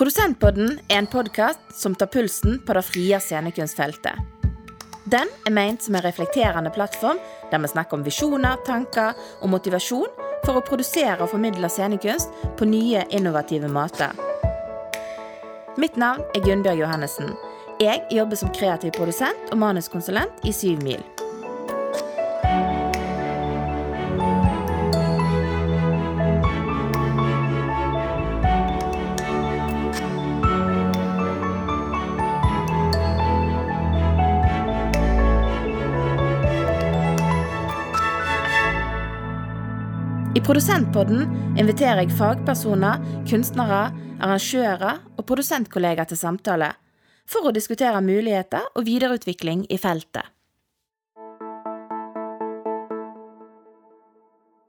Produsentpodden er en podkast som tar pulsen på det frie scenekunstfeltet. Den er ment som en reflekterende plattform der vi snakker om visjoner, tanker og motivasjon for å produsere og formidle scenekunst på nye, innovative måter. Mitt navn er Gunnbjørg Johannessen. Jeg jobber som kreativ produsent og manuskonsulent i Syv Mil. I Produsentpodden inviterer jeg fagpersoner, kunstnere, arrangører og produsentkollegaer til samtale for å diskutere muligheter og videreutvikling i feltet.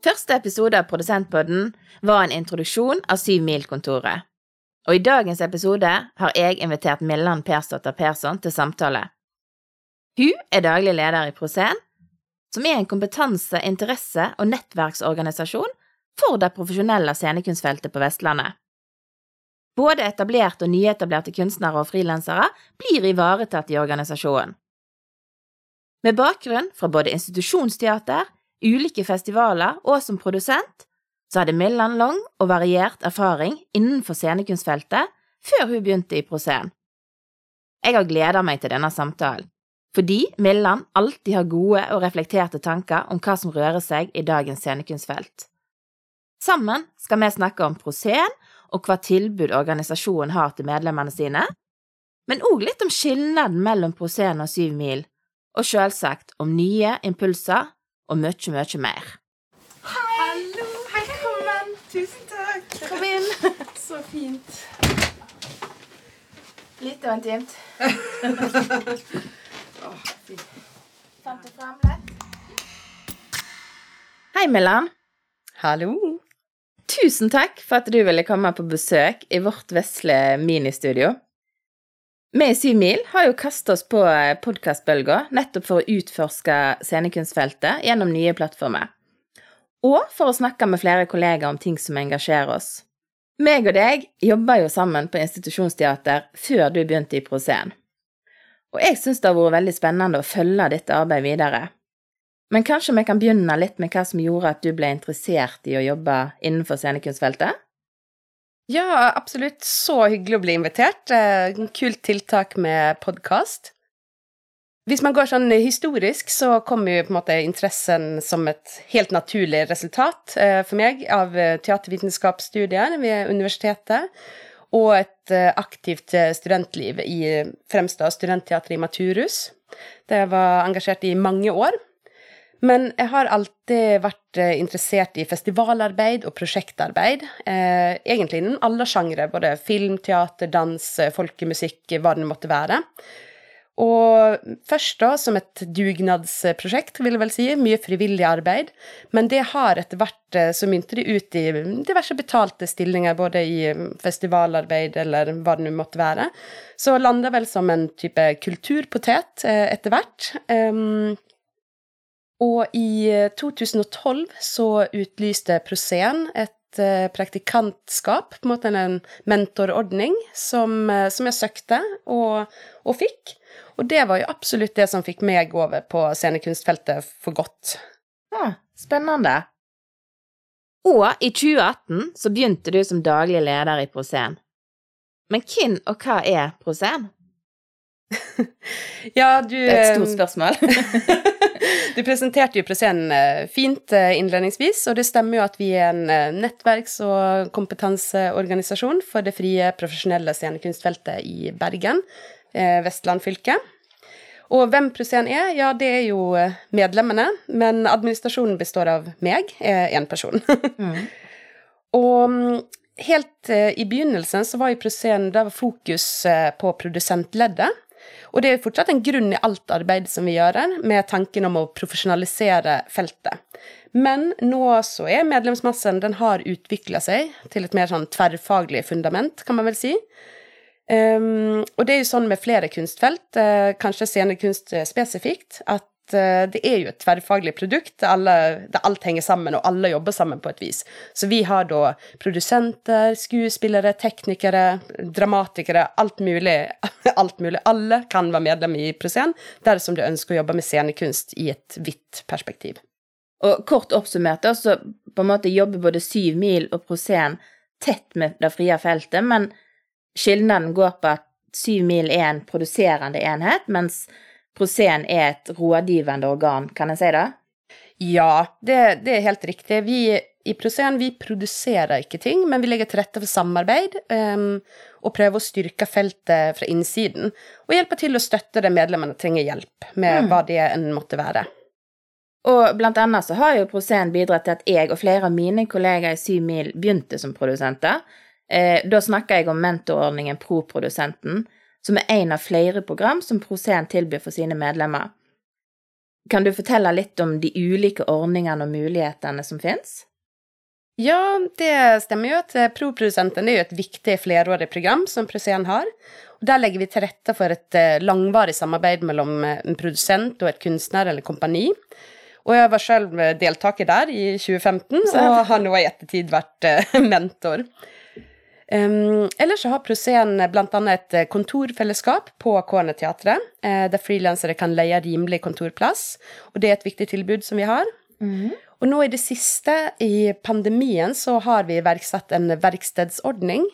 Første episode av Produsentpodden var en introduksjon av Syvmilkontoret. Og i dagens episode har jeg invitert Millan Persdotter Persson til samtale. Hun er daglig leder i Proscen, som er en kompetanse-, interesse- og nettverksorganisasjon for det profesjonelle scenekunstfeltet på Vestlandet. Både etablerte og nyetablerte kunstnere og frilansere blir ivaretatt i organisasjonen. Med bakgrunn fra både institusjonsteater, ulike festivaler og som produsent, så hadde Millan lang og variert erfaring innenfor scenekunstfeltet før hun begynte i Proscen. Jeg har gleda meg til denne samtalen, fordi Milland alltid har gode og reflekterte tanker om hva som rører seg i dagens scenekunstfelt. Sammen skal vi snakke om prosen og hva tilbud organisasjonen har til medlemmene sine, men òg litt om skilnaden mellom prosen og Syv Mil, og selvsagt om nye impulser og mye, mye mer. Hei! Hallo, velkommen. Tusen takk. Kom inn. Så fint. Litt og intimt. Fant du fram litt? Hei, Millan. Hallo. Tusen takk for at du ville komme på besøk i vårt vesle ministudio. Vi i Syv Mil har jo kastet oss på podkastbølga nettopp for å utforske scenekunstfeltet gjennom nye plattformer. Og for å snakke med flere kollegaer om ting som engasjerer oss. Meg og deg jobba jo sammen på institusjonsteater før du begynte i Proscen. Og jeg syns det har vært veldig spennende å følge ditt arbeid videre. Men kanskje vi kan begynne litt med hva som gjorde at du ble interessert i å jobbe innenfor scenekunstfeltet? Ja, absolutt. Så hyggelig å bli invitert. Eh, Kult tiltak med podkast. Hvis man går sånn historisk, så kommer jo på en måte interessen som et helt naturlig resultat eh, for meg av eh, teatervitenskapsstudier ved universitetet, og et eh, aktivt eh, studentliv i Fremstad studentteater i Maturus. Der jeg var engasjert i mange år. Men jeg har alltid vært eh, interessert i festivalarbeid og prosjektarbeid. Eh, egentlig innen alle sjangre, både film, teater, dans, folkemusikk, hva det måtte være. Og først da som et dugnadsprosjekt, vil jeg vel si. Mye frivillig arbeid. Men det har etter hvert eh, så mynte det ut i diverse betalte stillinger, både i festivalarbeid eller hva det nå måtte være. Så landa vel som en type kulturpotet eh, etter hvert. Og i 2012 så utlyste Proscen et praktikantskap, på en måte en mentorordning, som, som jeg søkte og, og, fikk. Og det var jo absolutt det som fikk meg over på scenekunstfeltet for godt. Ja, spennende. Og i 2018 så begynte du som daglig leder i Proscen. Men hvem og hva er Proscen? ja, du Det er et stort spørsmål. Du presenterte jo Proscen fint innledningsvis, og det stemmer jo at vi er en nettverks- og kompetanseorganisasjon for det frie, profesjonelle scenekunstfeltet i Bergen, Vestland fylke. Og hvem Proscen er, ja, det er jo medlemmene, men administrasjonen består av meg, én person. mm. Og helt i begynnelsen så var jo Proscen Da var fokus på produsentleddet. Og det er jo fortsatt en grunn i alt arbeid som vi gjør, med tanken om å profesjonalisere feltet. Men nå så er medlemsmassen Den har utvikla seg til et mer sånn tverrfaglig fundament, kan man vel si. Um, og det er jo sånn med flere kunstfelt, uh, kanskje scenekunst spesifikt, at eh, det er jo et tverrfaglig produkt alle, der alt henger sammen, og alle jobber sammen på et vis. Så vi har da produsenter, skuespillere, teknikere, dramatikere, alt mulig. alt mulig. Alle kan være medlem i Proscen dersom du ønsker å jobbe med scenekunst i et vidt perspektiv. Og kort oppsummert, så på en måte jobber både Syv mil og Proscen tett med det frie feltet, men skilnaden går på at Syv mil er en produserende enhet, mens Proscen er et rådgivende organ, kan jeg si det? Ja, det, det er helt riktig. Vi i Proscen vi produserer ikke ting, men vi legger til rette for samarbeid um, og prøver å styrke feltet fra innsiden. Og hjelper til å støtte det medlemmene trenger hjelp med, mm. hva det enn måtte være. Og blant annet så har jo Proscen bidratt til at jeg og flere av mine kollegaer i Syv Mil begynte som produsenter. Eh, da snakker jeg om mentorordningen Pro-produsenten, som er en av flere program som Prosen tilbyr for sine medlemmer. Kan du fortelle litt om de ulike ordningene og mulighetene som finnes? Ja, det stemmer jo at Proprodusenten Pro-produsenten er jo et viktig flerårig program som Prosen har. Og Der legger vi til rette for et eh, langvarig samarbeid mellom en produsent og et kunstner eller kompani. Og jeg var selv deltaker der i 2015, og har nå i ettertid vært mentor. Um, ellers så har Proscen bl.a. et eh, kontorfellesskap på Kårneteatret, uh, der frilansere kan leie rimelig kontorplass, og det er et viktig tilbud som vi har. Mm. Og nå i det siste, i pandemien, så har vi iverksatt en verkstedsordning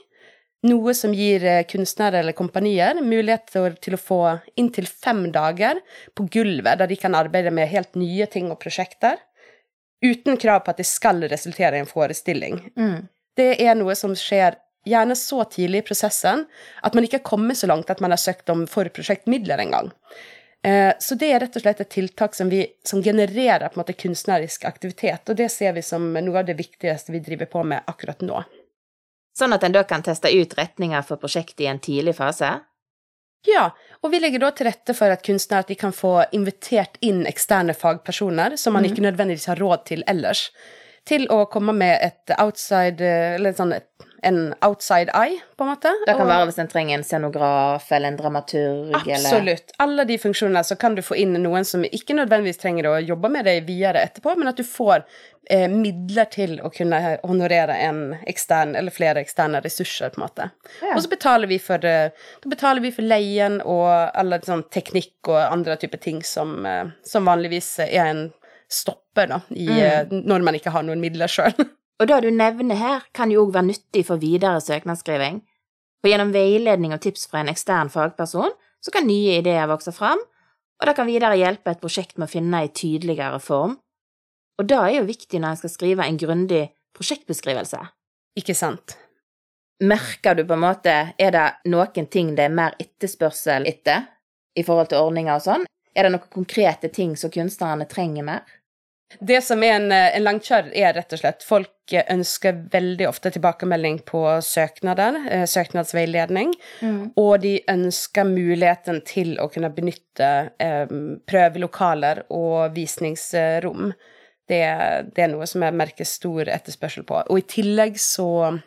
noe som gir eh, kunstnere eller kompanier mulighet til å få inntil fem dager på gulvet, der de kan arbeide med helt nye ting og prosjekter, uten krav på at det skal resultere i en forestilling. Mm. Det er noe som skjer gjerne så tidlig i prosessen at man ikke har kommet så langt at man har søkt om forprosjektmidler engang. Eh, så det er rett og slett et tiltak som, vi, som genererer på en måte kunstnerisk aktivitet, og det ser vi som noe av det viktigste vi driver på med akkurat nå sånn at en da kan teste ut retninger for prosjektet i en tidlig fase? Ja, og vi legger da til rette for at kunstnere kan få invitert inn eksterne fagpersoner som man mm. ikke nødvendigvis har råd til ellers, til å komme med et outside, eller sånn et en outside eye, på en måte. Det kan og, være hvis en trenger en scenograf eller en dramaturg Absolutt. Eller... Alle de funksjonene, så kan du få inn noen som ikke nødvendigvis trenger å jobbe med deg videre etterpå, men at du får eh, midler til å kunne honorere en ekstern, eller flere eksterne ressurser, på en måte. Ja. Og så betaler vi for, eh, betaler vi for leien og alle sånn teknikk og andre typer ting som, eh, som vanligvis er en stopper da, i, mm. Eh, når man ikke har noen midler sjøl. Og det du nevner her, kan jo òg være nyttig for videre søknadsskriving, for gjennom veiledning og tips fra en ekstern fagperson så kan nye ideer vokse fram, og det kan videre hjelpe et prosjekt med å finne en tydeligere form. Og det er jo viktig når en skal skrive en grundig prosjektbeskrivelse. Ikke sant. Merker du på en måte, er det noen ting det er mer etterspørsel etter i forhold til ordninger og sånn? Er det noen konkrete ting som kunstnerne trenger mer? Det som er en, en langkjør, er rett og slett folk ønsker veldig ofte tilbakemelding på søknader, eh, søknadsveiledning, mm. og de ønsker muligheten til å kunne benytte eh, prøvelokaler og visningsrom. Det, det, er noe som jeg merker stor etterspørsel på. Og i tillegg så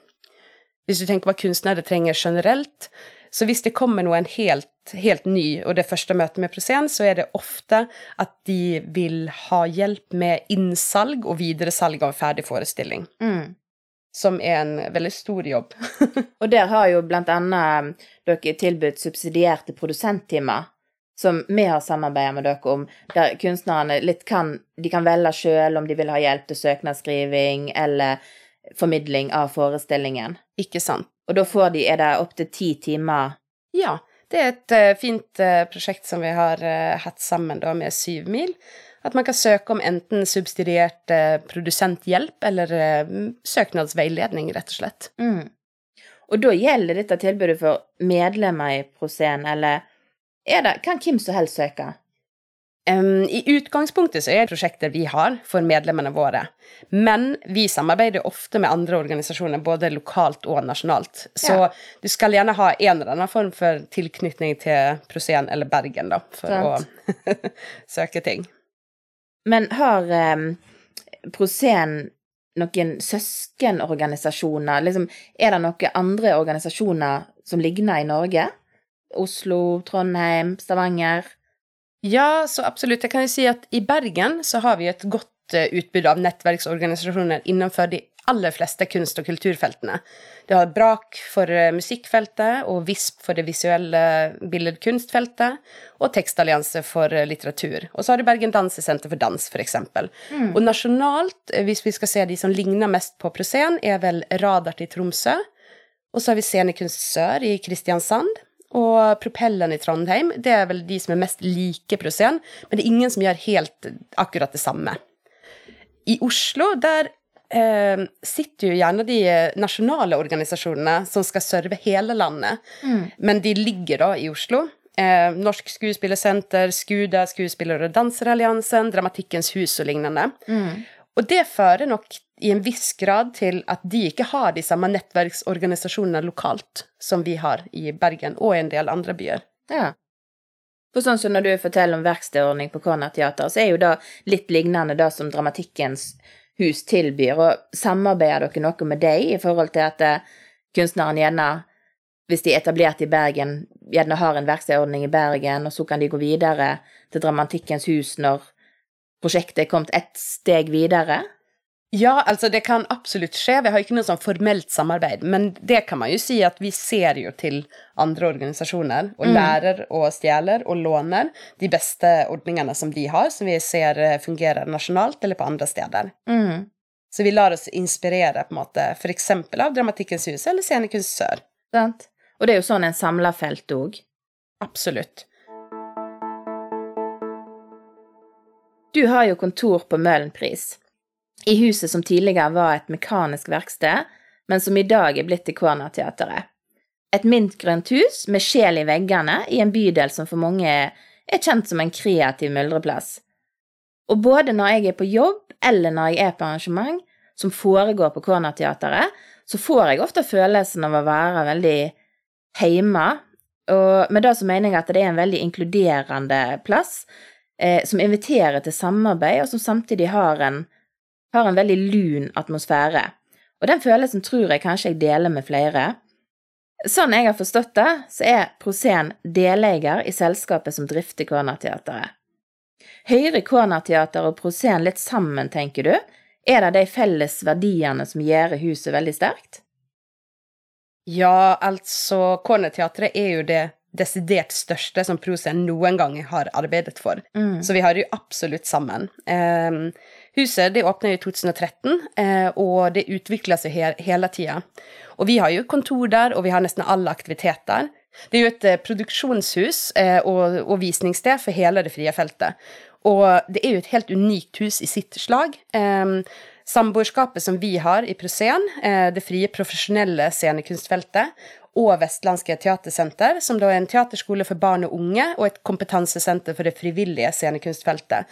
Hvis du tenker hva kunstnere trenger generelt, så hvis det kommer noen helt, helt ny, og det første møtet med Proscen, så er det ofte at de vil ha hjelp med innsalg og videresalg av ferdig forestilling. Mm. Som er en veldig stor jobb. og der har jo blant annet dere tilbudt subsidierte produsenttimer, som vi har samarbeidet med dere om, der kunstnerne litt kan De kan velge sjøl om de vil ha hjelp til søknadsskriving eller formidling av forestillingen. Ikke sant. Og da får de, er det opptil ti timer? Ja, det er et uh, fint uh, prosjekt som vi har uh, hatt sammen da med Syv mil. At man kan søke om enten subsidiert produsenthjelp eller søknadsveiledning, rett og slett. Mm. Og da gjelder dette tilbudet for medlemmer i Proscen, eller er det, kan hvem som helst søke? Um, I utgangspunktet så er det prosjekter vi har for medlemmene våre, men vi samarbeider ofte med andre organisasjoner, både lokalt og nasjonalt. Så ja. du skal gjerne ha en eller annen form for tilknytning til Prosen eller Bergen, da, for Sånt. å søke ting. Men har um, Proscen noen søskenorganisasjoner? Liksom, er det noen andre organisasjoner som ligner i Norge? Oslo, Trondheim, Stavanger? Ja, så absolutt. Jeg kan jo si at i Bergen så har vi et godt eh, utbud av nettverksorganisasjoner innenfor de aller fleste kunst- og kulturfeltene. Det har Brak for eh, musikkfeltet, og VISP for det visuelle billedkunstfeltet, og Tekstallianse for eh, litteratur. Og så har du Bergen Dansesenter for dans, f.eks. Mm. Og nasjonalt, hvis vi skal se de som ligner mest på Proscen, er vel Radart i Tromsø. Og så har vi Scenekunst Sør i Kristiansand. Og Propellen i Trondheim, det er vel de som er mest like Proscen, men det er ingen som gjør helt akkurat det samme. I Oslo, der eh, sitter jo gjerne de nasjonale organisasjonene som skal serve hele landet, mm. men de ligger da i Oslo. Eh, Norsk Skuespillersenter, SKUDA, Skuespiller- og danseralliansen, Dramatikkens hus og lignende. Mm. Og det fører nok i en viss grad til at de ikke har de samme nettverksorganisasjonene lokalt som vi har i Bergen og en del andre byer. Ja. For sånn som når du forteller om verkstedordning på Corner Teater, så er jo det litt lignende det som Dramatikkens hus tilbyr, og samarbeider dere noe med deg i forhold til at eh, kunstneren gjerne, hvis de er etablert i Bergen, gjerne har en verkstedordning i Bergen, og så kan de gå videre til Dramatikkens hus når prosjektet er kommet ett steg videre? Ja, altså det kan absolutt skje. Vi har ikke noe sånn formelt samarbeid, men det kan man jo si at vi ser jo til andre organisasjoner og mm. lærer og stjeler og låner de beste ordningene som de har, som vi ser eh, fungerer nasjonalt eller på andre steder. Mm. Så vi lar oss inspirere på en måte f.eks. av Dramatikkens hus eller Scenekunst Sør. Sant. Og det er jo sånn en samler felt òg. Absolutt. Du har jo kontor på Møhlenpris i huset som tidligere var et mekanisk verksted, men som i dag er blitt til Cornerteatret. Et mintgrønt hus med sjel i veggene i en bydel som for mange er kjent som en kreativ myldreplass. Og både når jeg er på jobb eller når jeg er på arrangement som foregår på Cornerteatret, så får jeg ofte følelsen av å være veldig hjemme. og med det så mener jeg at det er en veldig inkluderende plass, eh, som inviterer til samarbeid, og som samtidig har en har en veldig lun atmosfære, og den følelsen tror jeg kanskje jeg deler med flere. Sånn jeg har forstått det, så er prosen deleier i selskapet som drifter Cornerteatret. Høyre Cornerteater og prosen litt sammen, tenker du? Er det de felles verdiene som gjør huset veldig sterkt? Ja, altså, Cornerteatret er jo det desidert største som prosen noen gang har arbeidet for. Mm. Så vi har jo absolutt sammen. Um, Huset det åpna i 2013, eh, og det utvikler seg hele tida. Og vi har jo kontor der, og vi har nesten alle aktiviteter. Det er jo et eh, produksjonshus eh, og, visningssted for hele det frie feltet. Og det er jo et helt unikt hus i sitt slag. Eh, Samboerskapet som vi har i Proscen, eh, det frie profesjonelle scenekunstfeltet, og Vestlandske teatersenter, som da er en teaterskole for barn og unge og et kompetansesenter for det frivillige scenekunstfeltet.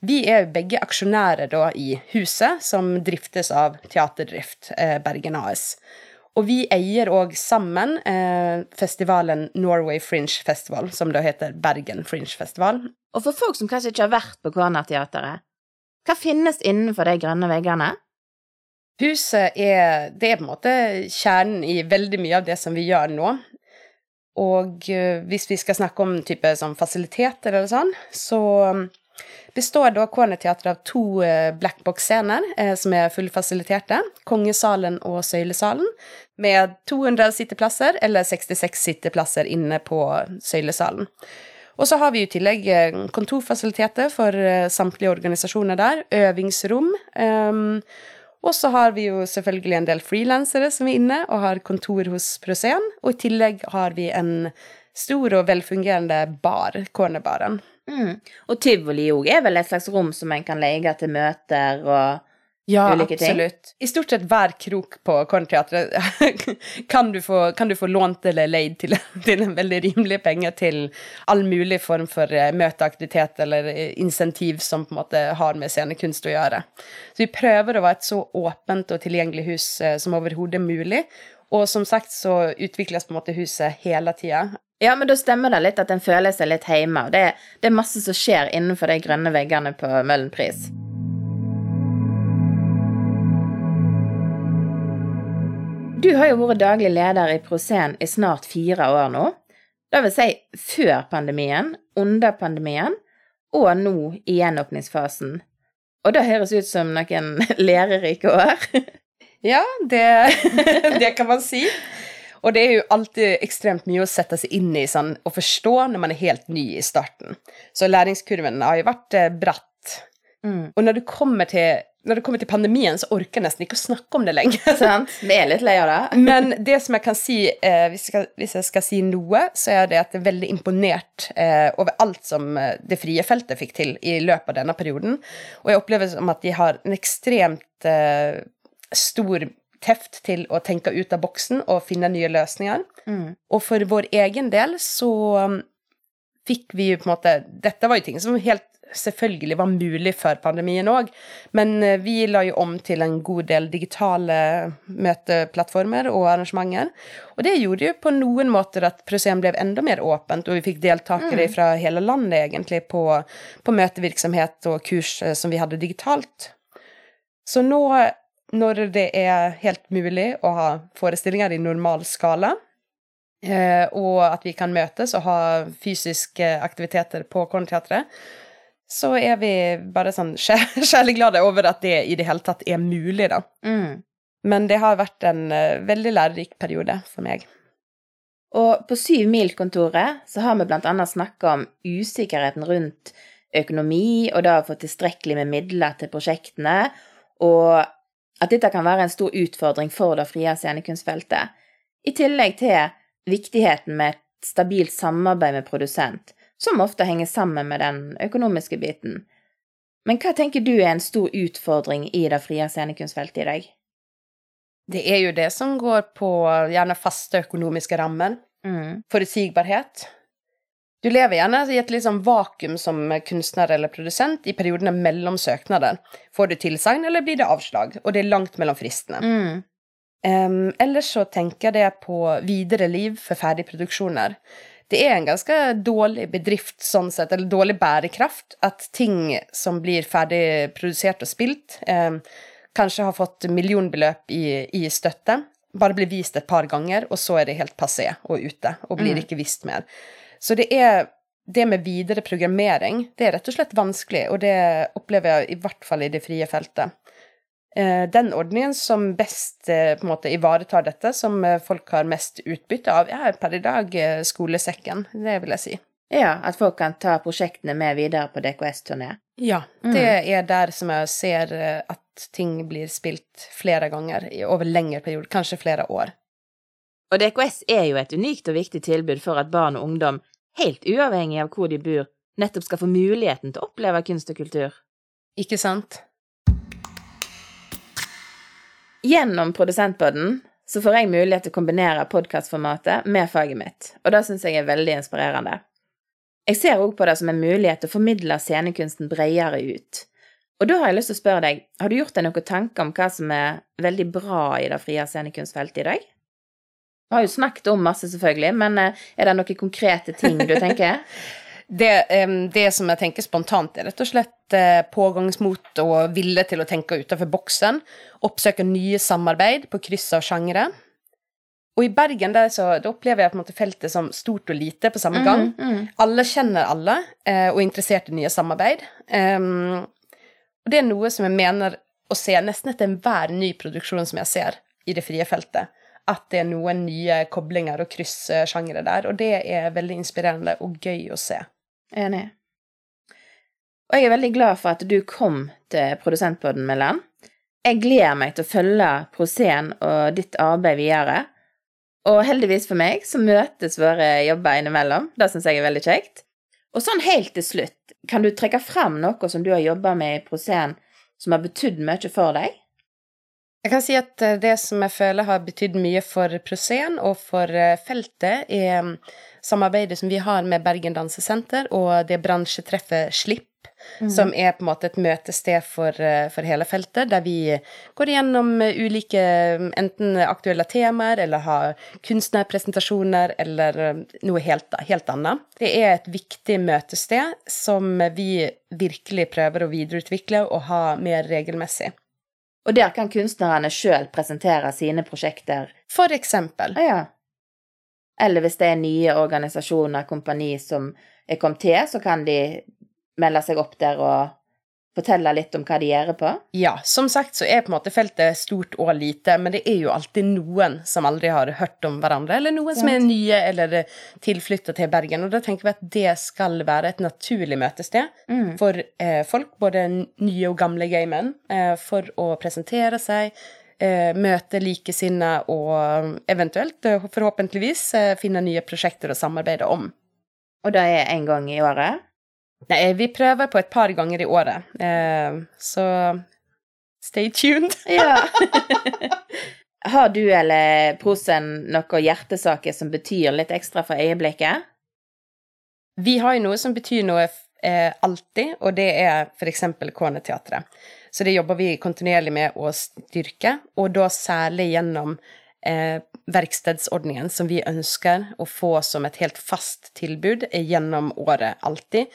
Vi er begge aksjonærer da i huset, som driftes av Teaterdrift eh, Bergen AS. Og vi eier òg sammen eh, festivalen Norway Fringe Festival, som da heter Bergen Fringe Festival. Og for folk som kanskje ikke har vært på Cornerteatret, hva finnes innenfor de grønne veggene? Huset er, det er på en måte kjernen i veldig mye av det som vi gjør nå. Og uh, hvis vi skal snakke om type sånn fasiliteter eller sånn, så består da Cornerteatret av to eh, blackbox-scener eh, som er fullfasiliterte. Kongesalen og Søylesalen, med 200 sitteplasser eller 66 sitteplasser inne på Søylesalen. Og så har vi i tillegg eh, kontorfasiliteter for samtlige organisasjoner der, øvingsrom. Um, og så har vi jo selvfølgelig en del frilansere som er inne og har kontor hos Prosen, Og i tillegg har vi en stor og velfungerende bar, Cornerbaren. Mm. Og tivoli òg er vel et slags rom som en kan leie til møter og ja, ulike ting? Ja, absolutt. I stort sett hver krok på Kornteatret kan, kan, du få lånt eller leid til, til, en veldig rimelig penge til all mulig form for eh, møteaktivitet eller eh, insentiv som på en måte har med scenekunst å gjøre. Så vi prøver å være et så åpent og tilgjengelig hus eh, som overhodet mulig. Og som sagt så utvikles på en måte huset hele tida. Ja, men da stemmer det litt at en føler seg litt hjemme. Og det, det, er masse som skjer innenfor de grønne veggene på Møhlenpris. Du har jo vært daglig leder i Proscen i snart fire år nå. Det vil si før pandemien, under pandemien og nå i gjenåpningsfasen. Og det høres ut som noen lærerike år. Ja, det, det kan man si. Og det er jo alltid ekstremt mye å sette seg inn i sånn, og forstå når man er helt ny i starten. Så læringskurven har jo vært eh, bratt. Mm. Og når du kommer til, når det kommer til pandemien, så orker jeg nesten ikke å snakke om det lenger. Sant? Vi er litt lei av det. Men det som jeg kan si, eh, hvis, jeg skal, hvis jeg skal si noe, så er det at jeg er veldig imponert eh, over alt som eh, det frie feltet fikk til i løpet av denne perioden. Og jeg opplever som at de har en ekstremt eh, stor teft til å tenke ut av boksen og finne nye løsninger. Mm. Og for vår egen del så um, fikk vi jo på en måte Dette var jo ting som helt selvfølgelig var mulig før pandemien òg, men eh, vi la jo om til en god del digitale møteplattformer og arrangementer. Og det gjorde jo på noen måter at Proseum ble enda mer åpent, og vi fikk deltakere Mm. fra hele landet egentlig på, på møtevirksomhet og kurs eh, som vi hadde digitalt. Så nå når det er helt mulig å ha forestillinger i normal skala, eh, og at vi kan møtes og ha fysiske aktiviteter på Kornteatret, så er vi bare sånn kjærlig glade over at det i det hele tatt er mulig, da. Mm. Men det har vært en eh, veldig lærerik periode for meg. Og på Syv Mil-kontoret så har vi blant annet snakka om usikkerheten rundt økonomi, og da å få tilstrekkelig med midler til prosjektene, og at dette kan være en stor utfordring for det frie scenekunstfeltet. I tillegg til viktigheten med et stabilt samarbeid med produsent, som ofte henger sammen med den økonomiske biten. Men hva tenker du er en stor utfordring i det frie scenekunstfeltet i dag? Det er jo det som går på gjerne faste økonomiske rammer. Mm. Forutsigbarhet. Du lever gjerne i et sånn vakuum som kunstner eller produsent i periodene mellom søknader. Får du tilsagn, eller blir det avslag? Og det er langt mellom fristene. Mm. Um, ellers så tenker jeg det på videre liv for ferdigproduksjoner. Det er en ganske dårlig bedrift sånn sett, eller dårlig bærekraft, at ting som blir ferdig produsert og spilt, um, kanskje har fått millionbeløp i, i støtte, bare blir vist et par ganger, og så er det helt passé og ute, og blir Mm. ikke vist mer. Så det er det med videre programmering, det er rett og slett vanskelig, og det opplever jeg i hvert fall i det frie feltet. Eh, Den ordningen som best eh, på en måte ivaretar dette, som eh, folk har mest utbytte av, er per i dag skolesekken, det vil jeg si. Ja, at folk kan ta prosjektene med videre på DKS-turné. Ja, Mm. det er der som jeg ser eh, at ting blir spilt flere ganger over lengre periode, kanskje flere år. Og DKS er jo et unikt og viktig tilbud for at barn og ungdom, helt uavhengig av hvor de bor, nettopp skal få muligheten til å oppleve kunst og kultur. Ikke sant? Gjennom produsentpodden så får jeg mulighet til å kombinere podkastformatet med faget mitt, og det syns jeg er veldig inspirerende. Jeg ser òg på det som en mulighet til å formidle scenekunsten bredere ut. Og da har jeg lyst til å spørre deg, har du gjort deg noen tanker om hva som er veldig bra i det frie scenekunstfeltet i dag? Vi har jo snakket om masse, selvfølgelig, men eh, er det noen konkrete ting du tenker? Det, em, det som jeg tenker spontant, er rett og slett eh, pågangsmot og vilje til å tenke utenfor boksen. Oppsøke nye samarbeid på kryss av sjangre. Og i Bergen der så, da opplever jeg på en måte feltet som stort og lite på samme gang. Mm, mm. Alle kjenner alle eh, og er interessert i nye samarbeid. Em, og det er noe som jeg mener å se nesten etter enhver ny produksjon som jeg ser i det frie feltet. At det er noen nye koblinger og kryssjangre der. Og det er veldig inspirerende og gøy å se. Enig. Og jeg er veldig glad for at du kom til Produsentpodden, Millan. Jeg gleder meg til å følge Prosen og ditt arbeid videre. Og heldigvis for meg så møtes våre jobber innimellom. Det syns jeg er veldig kjekt. Og sånn helt til slutt, kan du trekke fram noe som du har jobba med i Prosen som har betydd mye for deg? Jeg kan si at eh, det som jeg føler har betydd mye for Prosen og for eh, feltet, er mm, samarbeidet som vi har med Bergen Dansesenter og det bransjetreffet Slipp, som er på en måte et møtested for, eh, for hele feltet, der vi går igjennom eh, ulike mm, enten aktuelle temaer, eller har kunstnerpresentasjoner, eller eh, noe helt, helt annet. Det er et viktig møtested som vi virkelig prøver å videreutvikle og ha mer regelmessig. Og der kan kunstnerne sjøl presentere sine prosjekter. For eksempel. Ja, ja. Eller hvis det er nye organisasjoner, kompani som er kommet til, så kan de melder seg opp der og forteller litt om hva de gjør på? Ja, som sagt så er på en måte feltet stort og lite, men det er jo alltid noen som aldri har hørt om hverandre, eller noen som er nye eller tilflytta til Bergen, og da tenker vi at det skal være et naturlig møtested Mm. for eh, folk, både nye og gamle gamen, eh, for å presentere seg, eh, møte likesinnede og eventuelt, eh, forhåpentligvis, eh, finne nye prosjekter å samarbeide om. Og det er en gang i året? Nei, vi prøver på et par ganger i året, eh, så stay tuned. Ja. Har du eller Prosen noen hjertesaker som betyr litt ekstra for øyeblikket? Vi har jo noe som betyr noe eh, alltid, og det er f.eks. Kåneteatret. Så det jobber vi kontinuerlig med å styrke, og da særlig gjennom eh, verkstedsordningen som vi ønsker å få som et helt fast tilbud gjennom året alltid.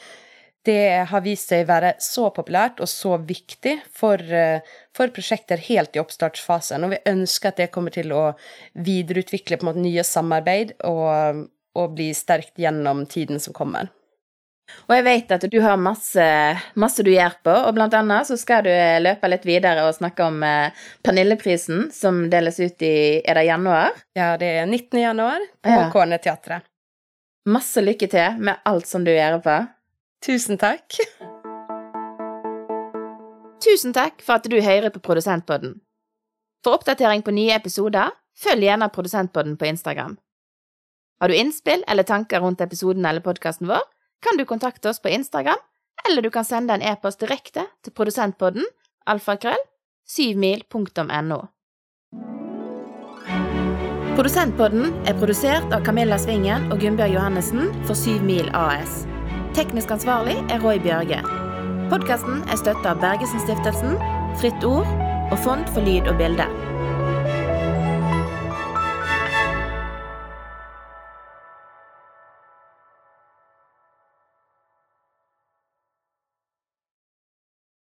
Det har vist seg å være så populært og så viktig for, eh, for prosjekter helt i oppstartsfasen, og vi ønsker at det kommer til å videreutvikle på en måte nye samarbeid og, og bli sterkt gjennom tiden som kommer. Og jeg vet at du har masse, masse du gjør på, og blant annet så skal du løpe litt videre og snakke om eh, Pernilleprisen, som deles ut i Er det januar? Ja, det er 19. januar på Ja. Kårneteatret. Masse lykke til med alt som du gjør på. Tusen takk. Tusen takk for at du hører på Produsentpodden. For oppdatering på nye episoder, følg gjerne Produsentpodden på Instagram. Har du innspill eller tanker rundt episoden eller podkasten vår, kan du kontakte oss på Instagram, eller du kan sende en e-post direkte til produsentpodden alfakrøll syvmil.no. Produsentpodden er produsert av Camilla Svingen og Gunnbjørg Johannessen for Syv AS. Teknisk ansvarlig er Roy Bjørge. Podkasten er støtta av Bergesen-stiftelsen, Fritt Ord og Fond for lyd og bilde.